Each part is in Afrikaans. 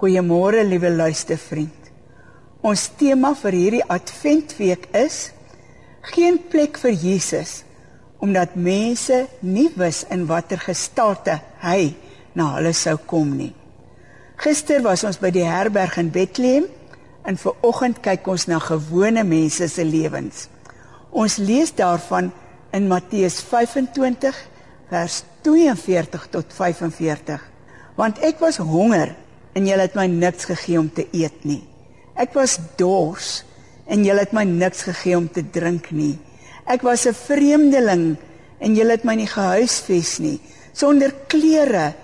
Goeiemôre liewe luistervriend. Ons tema vir hierdie Adventweek is geen plek vir Jesus omdat mense nie wis in watter gestalte hy na hulle sou kom nie. Gister was ons by die herberg in Bethlehem en ver oggend kyk ons na gewone mense se lewens. Ons lees daarvan in Matteus 25 vers 42 tot 45. Want ek was honger en julle het my niks gegee om te eet nie. Ek was dors en julle het my niks gegee om te drink nie. Ek was 'n vreemdeling en julle het my nie gehuisves nie. Sonder klere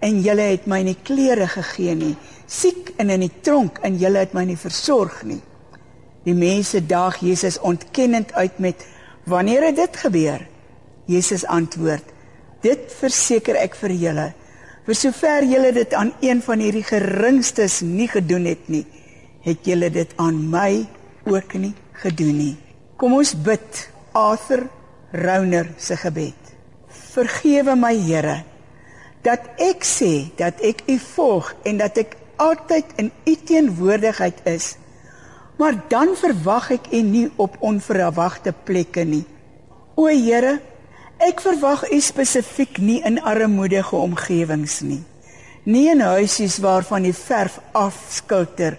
en julle het my nie klere gegee nie. Siek en in die tronk en julle het my nie versorg nie. Die mense daag Jesus ontkennend uit met wanneer het dit gebeur? Jesus antwoord: Dit verseker ek vir julle, vir sover julle dit aan een van hierdie geringstes nie gedoen het nie, het julle dit aan my ook nie gedoen nie. Kom ons bid Arthur Rauner se gebed. Vergewe my Here dat ek sê dat ek U volg en dat ek altyd in U teenwoordigheid is maar dan verwag ek U nie op onverwagte plekke nie. O Here, ek verwag U spesifiek nie in armoedige omgewings nie. Nie in huisies waarvan die verf afskilter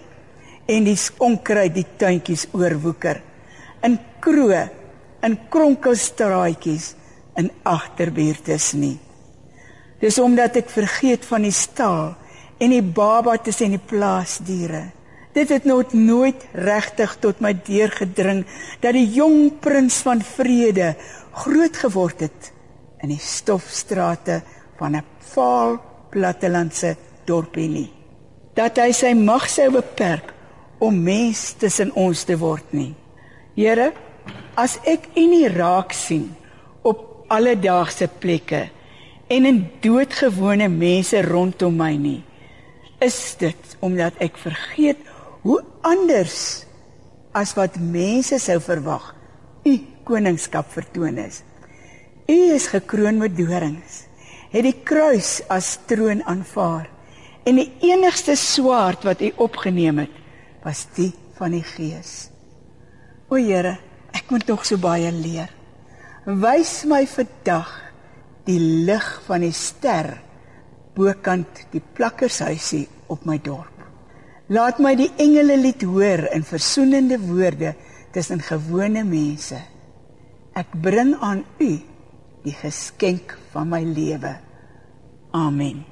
en die onkruid die tuintjies oorwoeker. In kroe, in kronkelstraatjies, in agterbuurtes nie. Dis omdat ek vergeet van die stal en die baba tussen die plaasdiere. Dit het nooit nooit regtig tot my deurgedring dat die jong prins van vrede groot geword het in die stofstrate van 'n vaal plattelandse dorpie nie. Dat hy sy mag sou beperk om mens tussen ons te word nie. Here, as ek U nie raak sien op alledaagse plekke en in doodgewone mense rondom my nie, is dit omdat ek vergeet hoe anders as wat mense sou verwag u koningskap vertoon is. U is gekroon met dorings, het die kruis as troon aanvaar en die enigste swaard wat u opgeneem het, was die van die Gees. O Here, ek moet nog so baie leer. Wys my vandag die lig van die ster bokant die plakkershuisie op my dorp. Laat my die engele lied hoor in versoenende woorde tussen gewone mense. Ek bring aan U die geskenk van my lewe. Amen.